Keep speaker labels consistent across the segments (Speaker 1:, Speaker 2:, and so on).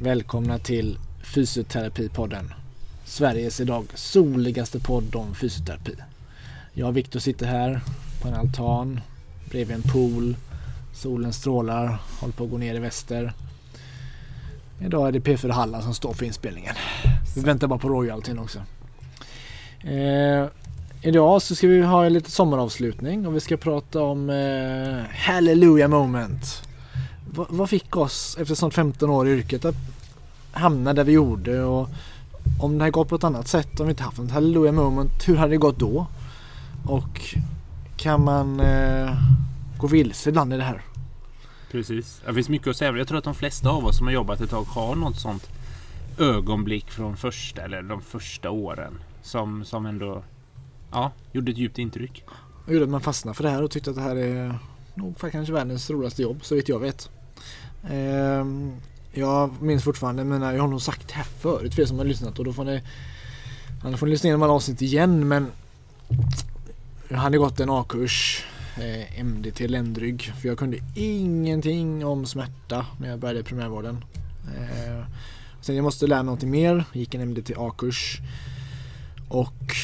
Speaker 1: Välkomna till Fysioterapipodden. Sveriges idag soligaste podd om fysioterapi. Jag och Viktor sitter här på en altan bredvid en pool. Solen strålar, håller på att gå ner i väster. Idag är det P4 Halland som står för inspelningen. Vi väntar bara på royaltyn också. Eh, idag så ska vi ha en lite sommaravslutning och vi ska prata om eh, Hallelujah moment. Vad fick oss efter snart 15 år i yrket att hamna där vi gjorde och om det hade gått på ett annat sätt, om vi inte haft ett Hallelujah moment, hur hade det gått då? Och kan man eh, gå vilse ibland i det här?
Speaker 2: Precis. Det finns mycket att säga. Jag tror att de flesta av oss som har jobbat ett tag har något sånt ögonblick från första eller de första åren som, som ändå ja, gjorde ett djupt intryck.
Speaker 1: Och gjorde att man fastnade för det här och tyckte att det här är nog kanske världens roligaste jobb så vitt jag vet. Ehm, jag minns fortfarande, men jag har nog sagt det här förut för er som har lyssnat och då får ni, annars får ni lyssna igenom alla avsnitt igen men jag hade gått en A-kurs eh, MDT ländrygg. För jag kunde ingenting om smärta när jag började i primärvården. Eh, sen jag måste lära mig någonting mer. Gick en MDT A-kurs. Och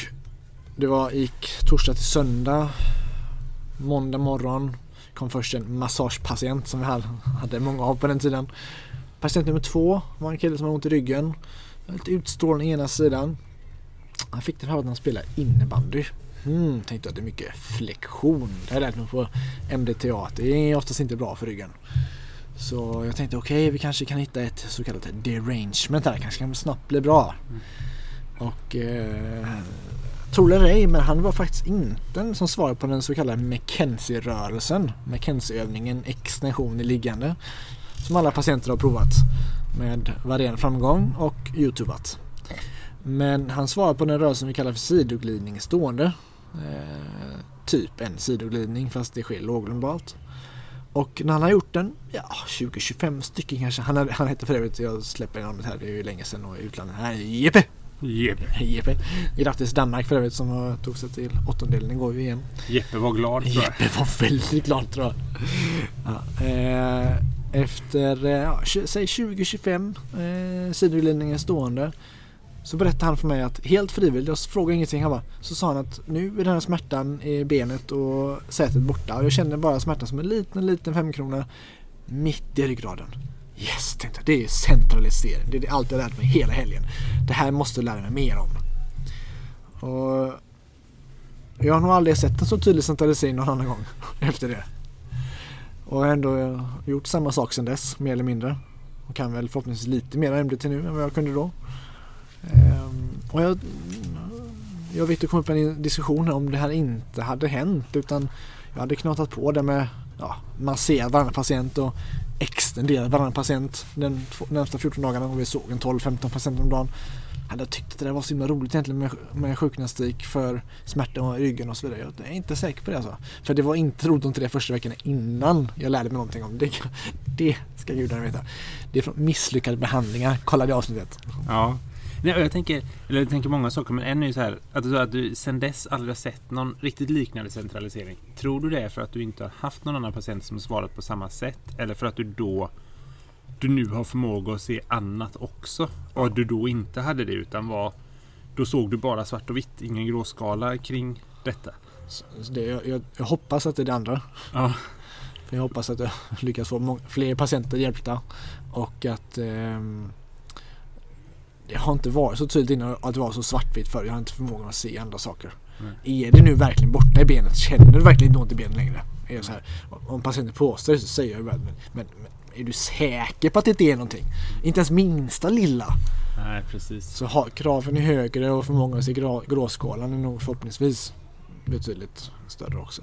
Speaker 1: det var, gick torsdag till söndag. Måndag morgon kom först en massagepatient som vi hade många av på den tiden. Patient nummer två var en kille som hade ont i ryggen. Lite utstrålning ena sidan. Han fick det här att han spelade innebandy. Hmm, tänkte att det är mycket flexion. Det har jag lärt mig på MDTA. Det är oftast inte bra för ryggen. Så jag tänkte okej, okay, vi kanske kan hitta ett så kallat derangement här. Kanske kan snabbt bli bra. Mm. Och eh, tror det eller ej, men han var faktiskt inte den som svarade på den så kallade McKenzie-rörelsen. McKenzie-övningen extension i liggande. Som alla patienter har provat med varierande framgång och youtubat. Men han svarar på den rörelsen vi kallar för sidoglidning stående. Eh, typ en sidoglidning fast det sker låglumbalt. Och när han har gjort den, ja 20-25 stycken kanske. Han, han heter för övrigt, jag släpper namnet här, det är ju länge sedan och i utlandet. Han är Jeppe!
Speaker 2: Jeppe.
Speaker 1: Jeppe. Grattis Danmark för övrigt som tog sig till åttondelen igår i EM.
Speaker 2: Jeppe var glad tror
Speaker 1: jag. Jeppe var väldigt glad tror jag. Ja, eh, efter, eh, ja, säg 20-25 eh, sidoglidningar stående så berättade han för mig att helt frivilligt, jag frågade ingenting, han bara, så sa han att nu är den här smärtan i benet och sätet borta och jag känner bara smärtan som en liten, liten femkrona mitt i ryggraden. Yes, tänkte jag. Det är centralisering. Det är allt jag lärt mig hela helgen. Det här måste jag lära mig mer om. Och jag har nog aldrig sett en så tydlig centralisering någon annan gång efter det. Och ändå gjort samma sak sedan dess, mer eller mindre. Och kan väl förhoppningsvis lite mer MDT nu än vad jag kunde då. Ehm, och jag, jag vet att kom upp en diskussion om det här inte hade hänt utan jag hade knatat på det med ja, massera varannan patient och Extenderat varannan patient den närmsta 14 dagarna och vi såg en 12-15 patienter om dagen. Jag hade tyckt att det var så himla roligt egentligen med, med sjukgymnastik för smärta i ryggen och så vidare. Jag är inte säker på det alltså. För det var inte roligt de tre första veckorna innan jag lärde mig någonting om det. Det ska gudarna veta. Det är från misslyckade behandlingar. Kolla det avsnittet.
Speaker 2: Ja, Nej, jag, tänker, eller jag tänker många saker, men en är ju så här att du, att du sen dess aldrig har sett någon riktigt liknande centralisering. Tror du det är för att du inte har haft någon annan patient som svarat på samma sätt? Eller för att du då du nu har förmåga att se annat också? Och du då inte hade det utan var då såg du bara svart och vitt, ingen gråskala kring detta?
Speaker 1: Det, jag, jag, hoppas att det är det andra.
Speaker 2: Ja.
Speaker 1: För jag hoppas att jag lyckas få fler patienter hjälpta och att eh, det har inte varit så tydligt innan att det var så svartvitt förr. Jag har inte förmågan att se andra saker. Mm. Är det nu verkligen borta i benet? Känner du verkligen inte ont i benet längre? Är jag så här, om patienten påstår det så säger jag bara, men, men, men är du säker på att det inte är någonting? Inte ens minsta lilla.
Speaker 2: Nej, precis.
Speaker 1: Så har, kraven är högre och förmågan att se grå, gråskalan är nog förhoppningsvis betydligt större också.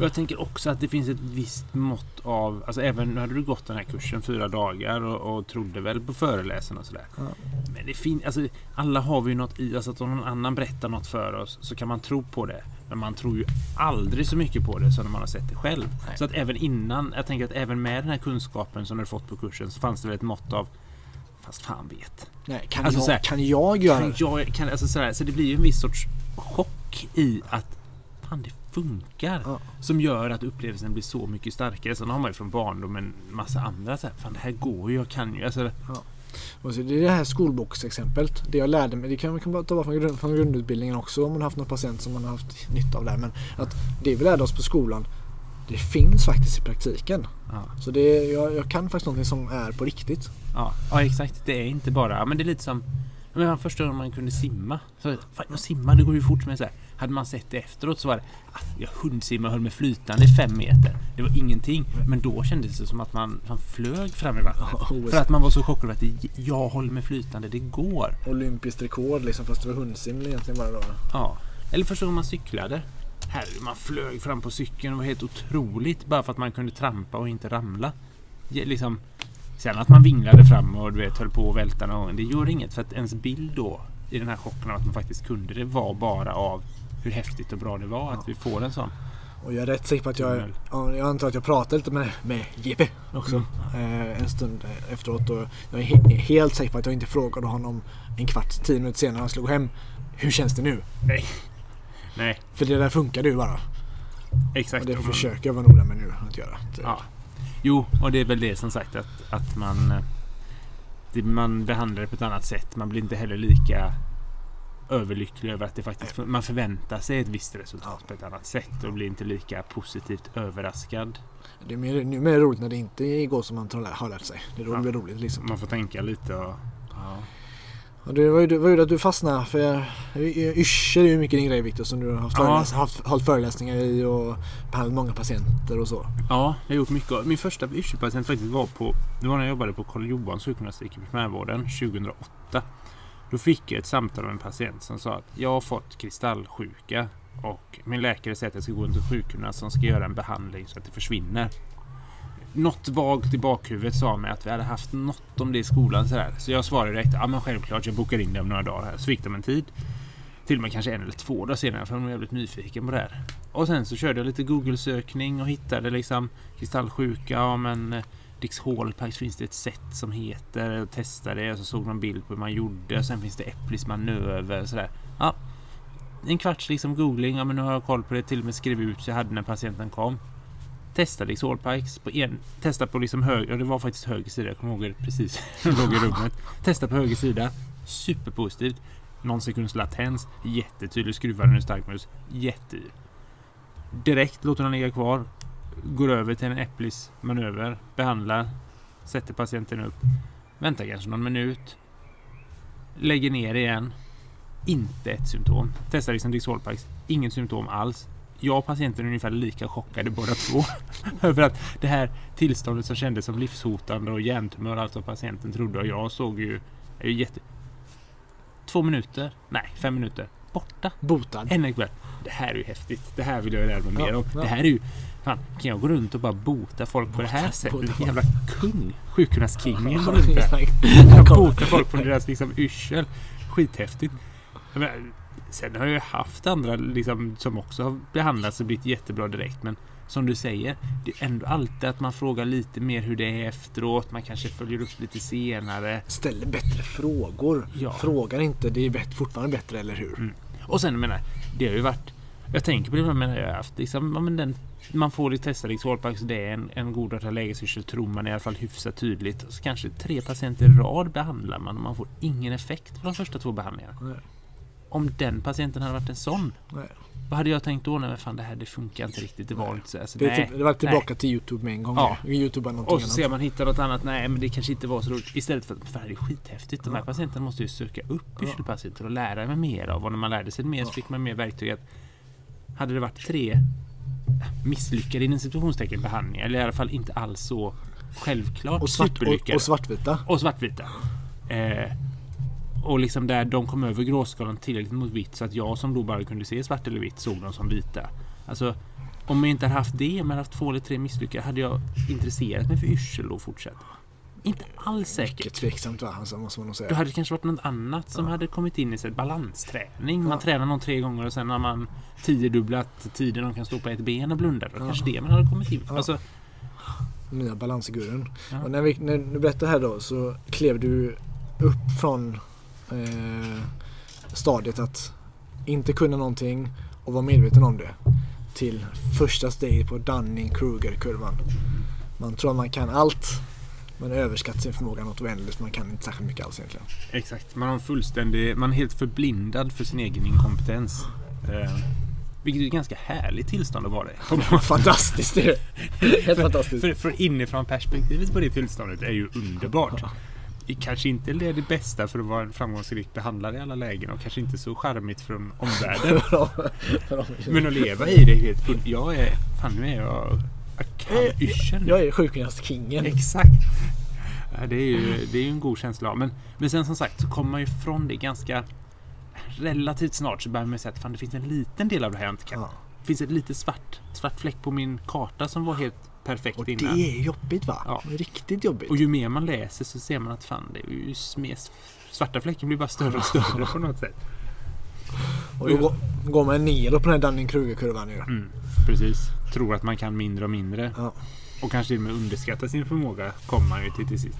Speaker 2: Och jag tänker också att det finns ett visst mått av, alltså även hade du gått den här kursen fyra dagar och, och trodde väl på föreläsarna och sådär. Ja. Men det finns, alltså alla har vi ju något i, alltså att om någon annan berättar något för oss så kan man tro på det. Men man tror ju aldrig så mycket på det som när man har sett det själv. Nej. Så att även innan, jag tänker att även med den här kunskapen som du fått på kursen så fanns det väl ett mått av Fast fan vet.
Speaker 1: Nej, kan, alltså, jag, såhär, kan jag göra
Speaker 2: kan jag, kan, alltså, sådär, Så det blir ju en viss sorts chock i att fan det funkar. Ja. Som gör att upplevelsen blir så mycket starkare. Sen har man ju från barndomen massa andra så här, fan det här går ju, jag kan ju. Alltså, ja.
Speaker 1: Och så det är det här skolboksexemplet. Det jag lärde mig, det kan man kan ta från, grund, från grundutbildningen också om man har haft någon patient som man har haft nytta av där. Men att det vi lärde oss på skolan, det finns faktiskt i praktiken.
Speaker 2: Ja.
Speaker 1: Så det, jag, jag kan faktiskt någonting som är på riktigt.
Speaker 2: Ja, ja exakt. Det är inte bara... Men det är lite som... Men första gången man kunde simma. Så, fan, jag simmar, det går ju fort med så här. Hade man sett det efteråt så var det... ah, Jag hundsimmade och höll mig flytande i fem meter. Det var ingenting. Men då kändes det som att man, man flög fram i vattnet. För att man var så chockad över att det, jag håller mig flytande, det går.
Speaker 1: Olympiskt rekord liksom fast det var hundsim egentligen bara då.
Speaker 2: Ja. Eller första gången man cyklade. Här, man flög fram på cykeln. Det var helt otroligt. Bara för att man kunde trampa och inte ramla. Liksom, sen att man vinglade fram och du vet, höll på att välta någon gång. Det gör inget. För att ens bild då i den här chocken av att man faktiskt kunde det var bara av hur häftigt och bra det var att vi får en sån.
Speaker 1: Och jag är rätt säker på att jag, ja, jag antar att jag pratade lite med, med JP också
Speaker 2: Mm.
Speaker 1: eh, en stund efteråt. Och jag är he- helt säker på att jag inte frågade honom en kvart, tio minuter senare när han slog hem. Hur känns det nu?
Speaker 2: Nej. Nej,
Speaker 1: För det där funkar ju bara.
Speaker 2: exakt.
Speaker 1: Och det försöker jag vara noga med nu att göra. Det-
Speaker 2: Ja. Jo, och det är väl det som sagt att, att man, eh, det, man behandlar det på ett annat sätt. Man blir inte heller lika överlycklig över att det faktiskt man förväntar sig ett visst resultat
Speaker 1: Ja.
Speaker 2: på ett annat sätt och blir inte lika positivt överraskad.
Speaker 1: Det är mer, nu är mer roligt när det inte går som man har lärt sig. Det är då
Speaker 2: Ja.
Speaker 1: det blir roligt liksom.
Speaker 2: Man får tänka lite och... Ja.
Speaker 1: Och det var ju, det var ju att du fastnade för yrsel är ju mycket din grej Viktor som du har haft,
Speaker 2: Ja.
Speaker 1: föreläs, haft hållit föreläsningar i och behandlat många patienter och så.
Speaker 2: Ja, jag har gjort mycket. Min första yrkespatient faktiskt var på... Det var när jag jobbade på Karl Johans sjukgymnastik i primärvården 2008. Då fick jag ett samtal med en patient som sa att jag har fått kristallsjuka och min läkare säger att jag ska gå till sjukgymnast som ska göra en behandling så att det försvinner. Något vagt i bakhuvudet sa mig att vi hade haft något om det i skolan sådär. Så jag svarade direkt, ja men självklart jag bokar in det om några dagar här. Så fick de en tid. Till och med kanske en eller två dagar senare för de var jävligt nyfiken på det här. Och sen så körde jag lite Google-sökning och hittade liksom kristallsjuka, ja men eh, Dix Hallpikes finns det ett sätt som heter. Jag testade det och så såg en bild på hur man gjorde. Och sen finns det Epplis manöver och sådär. Ja, en kvarts liksom googling. Ja men nu har jag koll på det. Till och med skrev ut så jag hade när patienten kom. Testade Dix Hallpikes på en. Testade på liksom höger. Och det var faktiskt höger sida. Jag kommer ihåg det precis. låg i rummet. Testade på höger sida. Superpositivt. Någon sekunds latens. Jättetydlig. Skruvar ur starkmus. Jätte... Direkt låter den ligga kvar. Går över till en Eplis manöver, Behandlar. Sätter patienten upp. Väntar kanske någon minut. Lägger ner igen. Inte ett symptom. Testar liksom Dixolpax. Inget symptom alls. Jag och patienten är ungefär lika chockade båda två. Över att det här tillståndet som kändes som livshotande och hjärntumör alltså allt vad patienten trodde och jag såg ju... Är ju jätte... Två minuter? Nej, fem minuter. Borta.
Speaker 1: Botad.
Speaker 2: En. Det här är ju häftigt. Det här vill jag lära mig
Speaker 1: Ja,
Speaker 2: mer om.
Speaker 1: ja.
Speaker 2: Det här är ju... Fan, kan jag gå runt och bara bota folk på det här sättet?
Speaker 1: bota
Speaker 2: Vilken jävla kung! Sjukgymnastkingen går runt där. Jag botar folk från deras liksom yrsel. Skithäftigt. Menar, sen har jag ju haft andra liksom, som också har behandlats och blivit jättebra direkt. Men som du säger, det är ändå alltid att man frågar lite mer hur det är efteråt. Man kanske följer upp lite senare.
Speaker 1: Ställer bättre frågor.
Speaker 2: Ja.
Speaker 1: Frågar inte, det är bättre, fortfarande bättre, eller hur?
Speaker 2: Mm. Och sen jag menar, det har ju varit... Jag tänker på det, menar, jag har haft liksom, ja, men den, man får det testade i Solpax, det är en, en god lägesyrsel tror man i alla fall hyfsat tydligt. Så kanske tre patienter i rad behandlar man och man får ingen effekt på de första två behandlingarna.
Speaker 1: Nej.
Speaker 2: Om den patienten hade varit en sån,
Speaker 1: Nej.
Speaker 2: vad hade jag tänkt då? Nej men fan det här det funkar inte riktigt, det var inte så. Alltså,
Speaker 1: Det,
Speaker 2: nej,
Speaker 1: typ, det var tillbaka
Speaker 2: nej.
Speaker 1: till Youtube med en gång.
Speaker 2: Ja.
Speaker 1: Ja. Youtube
Speaker 2: Och så ser man hitta något annat. Nej men det kanske inte var så roligt. Istället för att det är skithäftigt. De här
Speaker 1: Ja.
Speaker 2: patienterna måste ju söka upp
Speaker 1: Ja.
Speaker 2: yrselpatienter och lära mig mer av. Och när man lärde sig mer så
Speaker 1: Ja.
Speaker 2: fick man mer verktyg. Att hade det varit tre misslyckade inom situationstecken behandlingar. Eller i alla fall inte alls så självklart
Speaker 1: Och, svart, och, och svartvita.
Speaker 2: och svartvita. Eh, och liksom där de kom över gråskalan tillräckligt mot vitt så att jag som då bara kunde se svart eller vitt såg dem som vita. Alltså om jag inte hade haft det, hade haft två eller tre misslyckade, hade jag intresserat mig för yrsel då fortsatt? Inte alls
Speaker 1: Mycket
Speaker 2: säkert.
Speaker 1: tveksamt va, alltså, måste man nog
Speaker 2: Då
Speaker 1: säga.
Speaker 2: hade det kanske varit något annat som
Speaker 1: Ja.
Speaker 2: hade kommit in i sig. Balansträning. Man
Speaker 1: Ja.
Speaker 2: tränar någon tre gånger och sen har man tiodubblat tiden de kan stå på ett ben och blunda. Då
Speaker 1: Ja.
Speaker 2: kanske det man hade kommit in.
Speaker 1: Ja.
Speaker 2: Alltså,
Speaker 1: nya balansfiguren.
Speaker 2: Ja.
Speaker 1: Och när, vi, när du berättar här då så klev du upp från eh, stadiet att inte kunna någonting och vara medveten om det. Till första steget på Dunning-Kruger-kurvan. Man tror att man kan allt Man överskattar sin förmåga något oändligt. Man kan inte särskilt mycket alls egentligen.
Speaker 2: Exakt. Man har fullständig... Man är helt förblindad för sin egen inkompetens. Eh, vilket är ett ganska härligt tillstånd att vara i.
Speaker 1: Fantastiskt det är. Helt fantastiskt.
Speaker 2: För, för inifrån perspektivet på det tillståndet är ju underbart. Det kanske inte är det bästa för att vara en framgångsrik behandlare i alla lägen och kanske inte så charmigt från omvärlden. Men att leva i det helt Jag är... Fan nu är jag... Kan yrseln.
Speaker 1: Jag är sjukgymnastkingen.
Speaker 2: Exakt. Det, är ju, det är ju en god känsla. Men, men sen som sagt så kommer man ju ifrån det ganska relativt snart så börjar man säga att fan, det finns en liten del av det här jag inte kan.
Speaker 1: Ja.
Speaker 2: Det finns ett litet svart, svart fläck på min karta som var helt perfekt
Speaker 1: Och
Speaker 2: innan.
Speaker 1: det är jobbigt va?
Speaker 2: Ja.
Speaker 1: Riktigt jobbigt.
Speaker 2: Och ju mer man läser så ser man att fan, det är ju mer, svarta fläcken blir bara större och större på något sätt.
Speaker 1: Och då går- går man neråt på den här Dunning-Kruger-kurvan nu.
Speaker 2: Mm, precis. Tror att man kan mindre och mindre.
Speaker 1: Ja.
Speaker 2: Och kanske till och med underskatta sin förmåga kommer man ju till till sist.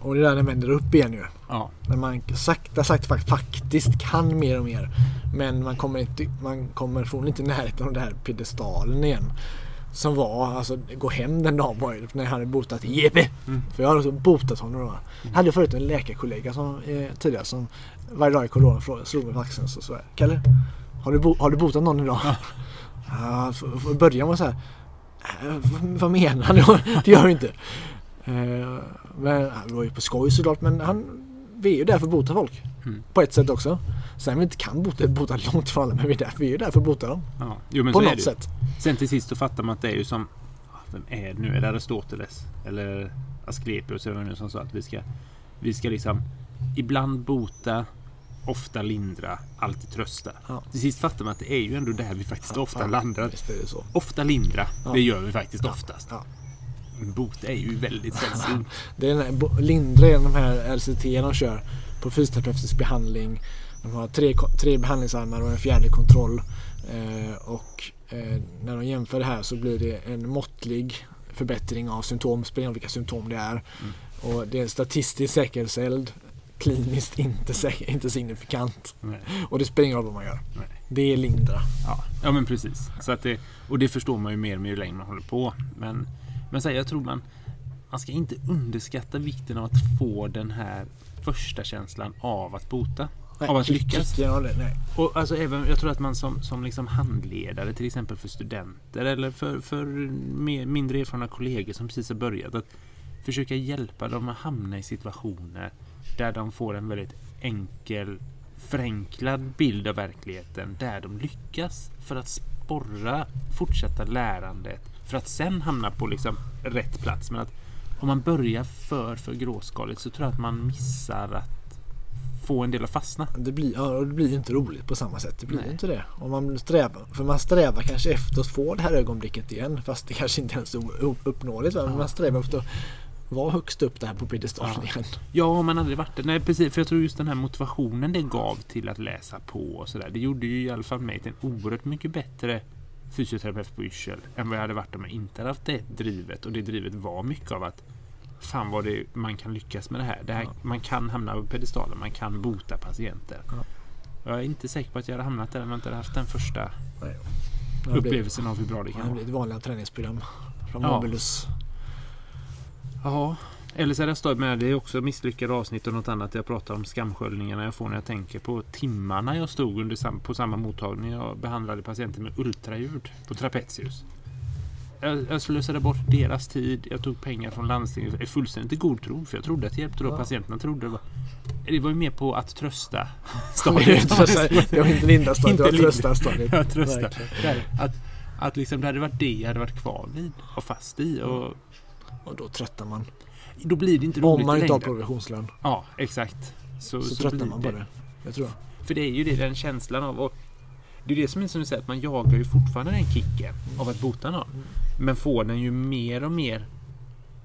Speaker 1: Och det är där den vänder upp igen ju.
Speaker 2: Ja,
Speaker 1: När man sakta, sakta fakt- faktiskt kan mer och mer. Men man kommer, inte, man kommer från inte i närheten av den här piedestalen igen. Som var, alltså gå hem den dagen var när jag hade botat Jeppe.
Speaker 2: Mm.
Speaker 1: För jag hade alltså botat honom då. Jag hade förut en läkarkollega som, eh, tidigare som varje dag i frågade- slog mig på axeln och så sa Kalle, har du, bo, har du botat någon idag? Ja, för- för- I början var så här. "Eh, vad- menar du? Det gör jag inte. Eh, Men det var ju på skoj såklart men han, vi är ju där för att bota folk.
Speaker 2: Mm.
Speaker 1: På ett sätt också. Sen vi inte kan bota, bota långt ifrån alla men vi är där, vi är där för att bota dem.
Speaker 2: ja. Jo,
Speaker 1: på något sätt.
Speaker 2: Sen till sist så fattar man att det är ju som... Vem är det nu? Är det Aristoteles? Eller Asklepios eller nu som sa att vi ska... Vi ska liksom ibland bota, ofta lindra, alltid trösta.
Speaker 1: Ja.
Speaker 2: Till sist fattar man att det är ju ändå där vi faktiskt ofta
Speaker 1: Ja,
Speaker 2: landar. Ofta lindra,
Speaker 1: Ja.
Speaker 2: det gör vi faktiskt
Speaker 1: Ja.
Speaker 2: oftast.
Speaker 1: Ja.
Speaker 2: Bot är ju väldigt sällsynt.
Speaker 1: Lindra är de här RCT de kör på fysioterapeutisk behandling. De har tre, tre behandlingsarmar och en fjärde kontroll. Eh, och eh, när de jämför det här så blir det en måttlig förbättring av symptom, spelar vilka symptom det är.
Speaker 2: Mm.
Speaker 1: Och det är statistiskt säkerställd, kliniskt inte, säker, inte signifikant.
Speaker 2: Nej.
Speaker 1: Och det spelar ingen roll vad man gör.
Speaker 2: Nej.
Speaker 1: Det är lindra.
Speaker 2: Ja, ja men precis. Så att det, och det förstår man ju mer mer ju längre man håller på. Men, men så här, jag tror man, man ska inte underskatta vikten av att få den här första känslan av att bota.
Speaker 1: Nej,
Speaker 2: Av att lyckas.
Speaker 1: av det, nej.
Speaker 2: Och alltså även, jag tror att man som, som liksom handledare till exempel för studenter eller för, för mer, mindre erfarna kollegor som precis har börjat att försöka hjälpa dem att hamna i situationer där de får en väldigt enkel förenklad bild av verkligheten där de lyckas för att sporra fortsätta lärandet för att sen hamna på liksom rätt plats. Men att om man börjar för, för gråskaligt så tror jag att man missar att få en del att fastna.
Speaker 1: Det blir, ja, och det blir inte roligt på samma sätt. Det blir
Speaker 2: Nej.
Speaker 1: inte det. Om man strävar, för man strävar kanske efter att få det här ögonblicket igen. Fast det kanske inte ens är uppnåeligt.
Speaker 2: Ja.
Speaker 1: man strävar efter att vara högst upp där på piedestalen
Speaker 2: Ja.
Speaker 1: igen.
Speaker 2: Ja, om man aldrig varit det. Nej, precis. För jag tror just den här motivationen det gav till att läsa på och sådär. Det gjorde ju i alla fall mig till en oerhört mycket bättre fysioterapeut på yrsel än vad jag hade varit om jag inte hade haft det drivet. Och det drivet var mycket av att fan vad det, man kan lyckas med det här. Det här
Speaker 1: Ja.
Speaker 2: Man kan hamna på pedestalen, man kan bota patienter.
Speaker 1: Ja.
Speaker 2: Jag är inte säker på att jag hade hamnat där om jag inte hade haft den första
Speaker 1: Nej. Det
Speaker 2: upplevelsen av hur bra det
Speaker 1: det
Speaker 2: kan vara.
Speaker 1: ett vanligt träningsprogram. Från
Speaker 2: Ja.
Speaker 1: Mobilus.
Speaker 2: Ja, eller så är det stått med det är också misslyckade avsnitt och något annat. Jag pratar om skamsköljningarna jag får när jag tänker på timmarna jag stod under sam, på samma mottagning och behandlade patienter med ultraljud på Trapezius. Jag, jag slösade bort deras tid. Jag tog pengar från landstinget i fullständigt i god tro. För jag trodde att det hjälpte då
Speaker 1: Ja.
Speaker 2: patienterna. Trodde det, var, det var ju mer på att trösta
Speaker 1: är så- det var inte linda stadiet, det var trösta stadiet.
Speaker 2: Jag.
Speaker 1: Verkligen.
Speaker 2: Där, Att, att liksom det hade varit det jag hade varit kvar vid och fast i. Och
Speaker 1: Och då tröttar man.
Speaker 2: då blir det inte roligt
Speaker 1: Om man inte har progressionslön
Speaker 2: Ja, exakt. Så,
Speaker 1: så,
Speaker 2: så
Speaker 1: tröttnar
Speaker 2: blir
Speaker 1: man på det. Det tror jag.
Speaker 2: För det är ju det, den känslan av... Och det är det som är som du säger, att man jagar ju fortfarande den kicken av att bota någon.
Speaker 1: Mm.
Speaker 2: Men får den ju mer och mer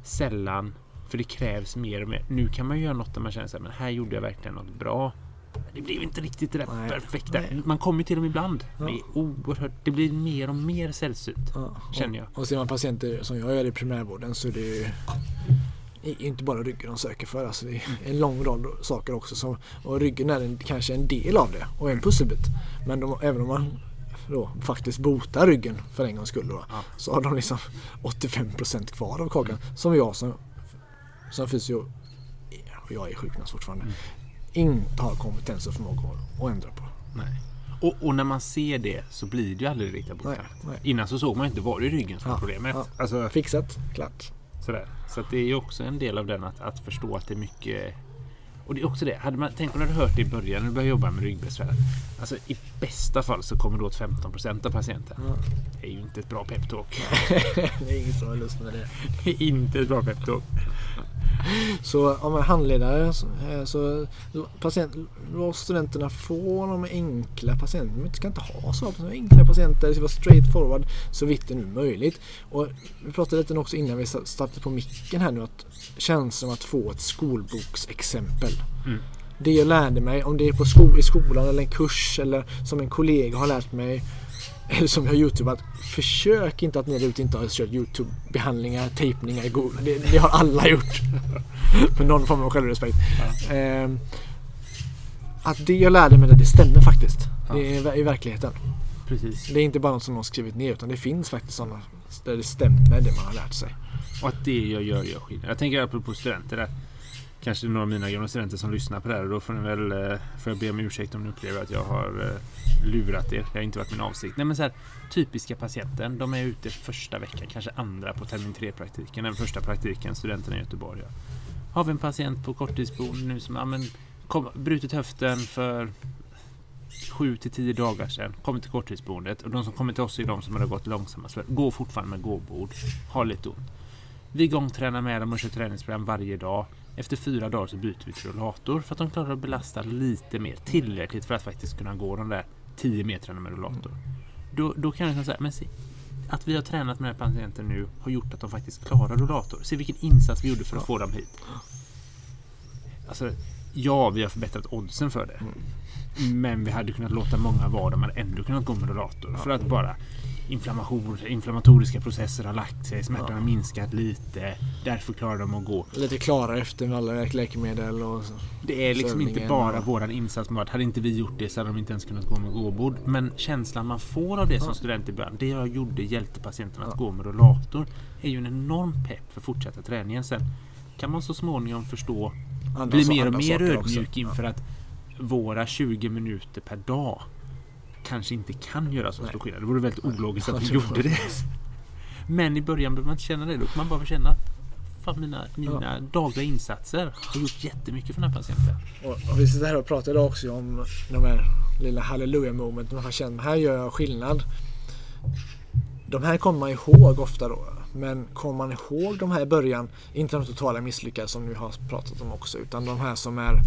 Speaker 2: sällan. För det krävs mer och mer. Nu kan man ju göra något där man känner sig, men här gjorde jag verkligen något bra. Det blev inte riktigt det där
Speaker 1: Nej,
Speaker 2: perfekta.
Speaker 1: nej.
Speaker 2: Man kommer till dem ibland.
Speaker 1: Ja.
Speaker 2: Det är oerhört... Det blir mer och mer sällsynt.
Speaker 1: Ja.
Speaker 2: Känner jag.
Speaker 1: Och, ser man patienter som jag gör i primärvården så är det ju inte bara ryggen de söker för. Alltså det är en lång rad saker också. Som, och ryggen är en, kanske en del av det och en pusselbit. Men de, även om man då faktiskt botar ryggen för en gångs skull då,
Speaker 2: Ja.
Speaker 1: så har de liksom 85% kvar av kakan. Som jag som som fysio, och jag är sjukgymnast fortfarande,
Speaker 2: Mm.
Speaker 1: inte har kompetens och förmåga att- ändra på.
Speaker 2: Nej. Och, och när man ser det så blir det ju aldrig riktigt borta.
Speaker 1: Nej, nej.
Speaker 2: Innan så såg man inte var det ryggen som var
Speaker 1: Ja,
Speaker 2: problemet.
Speaker 1: ja.
Speaker 2: Alltså,
Speaker 1: Fixat, klart.
Speaker 2: sådär. Så det är ju också en del av den att, att förstå att det är mycket och det är också det, hade man, tänk om du hade hört det i början när du började jobba med ryggbesvär. Alltså i bästa fall så kommer du åt 15% av patienten.
Speaker 1: Ja.
Speaker 2: Det är ju inte ett bra peptalk.
Speaker 1: det är ingen som har lust med det.
Speaker 2: Det är inte ett bra peptalk.
Speaker 1: Så om man handledare så, eh, så patient, låt studenterna få de enkla patienterna. Man ska inte ha så enkla patienter. Det ska vara straight forward så vitt det nu är möjligt. Och vi pratade lite också innan vi startade på micken här nu att känslan av att få ett skolboksexempel.
Speaker 2: Mm.
Speaker 1: Det jag lärde mig, om det är på sko- i skolan eller en kurs eller som en kollega har lärt mig eller som jag har youtubat. Försök inte att ni där ute inte har kört Youtube-behandlingar, tejpningar. Det, det har alla gjort. Med någon form av självrespekt. Ehm, att det jag lärde mig där, det stämmer faktiskt.
Speaker 2: Ja.
Speaker 1: Det är i verkligheten.
Speaker 2: Precis.
Speaker 1: Det är inte bara något som någon skrivit ner utan det finns faktiskt sådana där det stämmer det man har lärt sig.
Speaker 2: Och att det jag gör gör skillnad. Jag tänker apropå studenter där. Kanske några av mina gamla studenter som lyssnar på det här. Och då får ni väl eh, får jag be om ursäkt om ni upplever att jag har eh, lurat er. Det har inte varit min avsikt. Nej men så här, typiska patienten. De är ute första veckan, kanske andra på termin 3 praktiken. Den första praktiken, studenterna i Göteborg. Ja. Har vi en patient på korttidsboende nu som ja, men, kom, brutit höften för 7 till 10 dagar sedan. Kommer till korttidsboendet. Och de som kommer till oss är de som har gått långsammast. Går fortfarande med gåbord. Har lite ont. Vi gångtränar med dem och kör träningsprogram varje dag. Efter fyra dagar så byter vi till rullator för att de klarar att belasta lite mer. Tillräckligt för att faktiskt kunna gå de där 10 metrarna med rullator. Då, då kan jag liksom säga, men se, att vi har tränat med den här patienten nu har gjort att de faktiskt klarar rullator. Se vilken insats vi gjorde för att få dem hit. Alltså, ja, vi har förbättrat oddsen för det. Men vi hade kunnat låta många vara de hade ändå kunnat gå med rullator. För att bara inflammatoriska processer har lagt sig, smärtan har minskat lite. Därför klarar de att gå.
Speaker 1: Lite klarare efter med alla läkemedel och så.
Speaker 2: Det är liksom inte bara
Speaker 1: och-
Speaker 2: våran insats. med Hade inte vi gjort det så hade de inte ens kunnat gå med gåbord. Men känslan man får av det som
Speaker 1: Ja.
Speaker 2: student i början. Det jag gjorde hjälpte patienten att
Speaker 1: Ja.
Speaker 2: gå med rullator. Är ju en enorm pepp för fortsatta träningen sen. Kan man så småningom förstå
Speaker 1: Andra
Speaker 2: bli mer och mer
Speaker 1: saker också.
Speaker 2: ödmjuk inför att våra 20 minuter per dag kanske inte kan göra så stor skillnad. Det vore väldigt ologiskt att
Speaker 1: Ja, det
Speaker 2: gjorde det. Men i början behöver man inte känna det. Då kan man bara känna att fan, mina, mina dagliga insatser har gjort jättemycket för den här patienten.
Speaker 1: Och, och vi sitter här och pratar idag också om de här lilla halleluja momenten man känt. Här gör jag skillnad. De här kommer man ihåg ofta då. Men kommer man ihåg de här i början, inte de totala misslyckade som vi har pratat om också, utan de här som är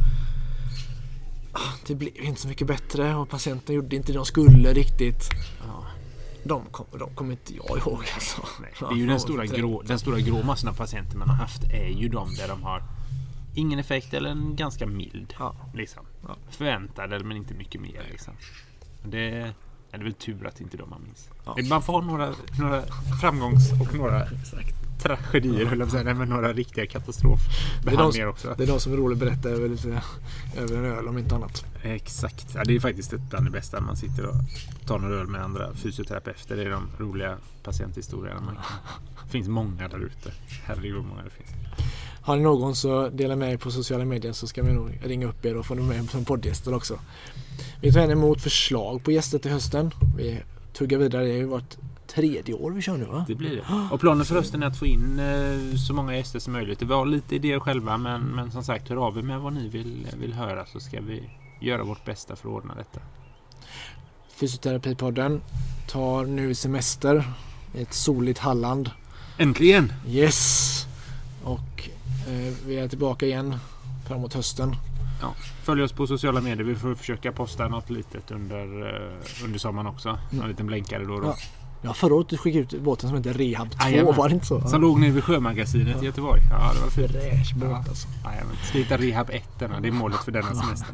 Speaker 1: det blev inte så mycket bättre och patienten gjorde inte det de skulle riktigt.
Speaker 2: Ja.
Speaker 1: De kommer de kommer inte jag ihåg alltså.
Speaker 2: Nej, det är ju den stora, grå, den stora grå massan av patienter man har haft är ju de där de har ingen effekt eller en ganska mild.
Speaker 1: Ja.
Speaker 2: Liksom.
Speaker 1: Ja.
Speaker 2: Förväntad men inte mycket mer. Liksom. Det, är det väl tur att inte de man minns.
Speaker 1: Ja.
Speaker 2: Man får ha några, några framgångs och några
Speaker 1: Exakt.
Speaker 2: Tragedier, höll jag på säga. Nej, men några riktiga katastrofbehandlingar också.
Speaker 1: det är de som är roliga att berätta över, lite, över en öl om inte annat.
Speaker 2: Exakt. Ja, det är faktiskt bland det bästa. Man sitter och tar några öl med andra fysioterapeuter. Det är de roliga patienthistorierna. Man. Det finns många där ute. Herregud vad många det finns.
Speaker 1: Har ni någon så dela med er på sociala medier så ska vi nog ringa upp er och få med som poddgäster också. Vi tar gärna emot förslag på gäster till hösten. Vi tuggar vidare. Det har ju varit tredje år vi kör nu va?
Speaker 2: Det blir det. Och planen för hösten är att få in eh, så många gäster som möjligt. Vi har lite idéer själva men, men som sagt hör av er med vad ni vill, vill höra så ska vi göra vårt bästa för att ordna detta.
Speaker 1: Fysioterapipodden tar nu semester i ett soligt Halland.
Speaker 2: Äntligen!
Speaker 1: Yes! Och eh, vi är tillbaka igen framåt hösten.
Speaker 2: Följ oss på sociala medier. Vi får försöka posta något litet under, eh, under sommaren också. En liten blänkare då och då.
Speaker 1: Ja. Ja, förra året skickade ut båten som heter Rehab 2,
Speaker 2: Jajamän.
Speaker 1: var det inte så?
Speaker 2: Som låg nere vid Sjömagasinet i Göteborg. Ja, det var fint.
Speaker 1: Fräsch båt
Speaker 2: Ja.
Speaker 1: alltså.
Speaker 2: Jajamän. Ska hitta Rehab 1 denna. Det är målet för denna semester.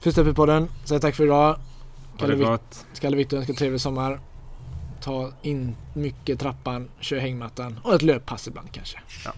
Speaker 1: Fysioterapipodden säger tack för idag. Kalle, Victor önskar trevlig sommar. Ta in mycket trappan, kör hängmattan och ett löppass ibland kanske.
Speaker 2: Ja.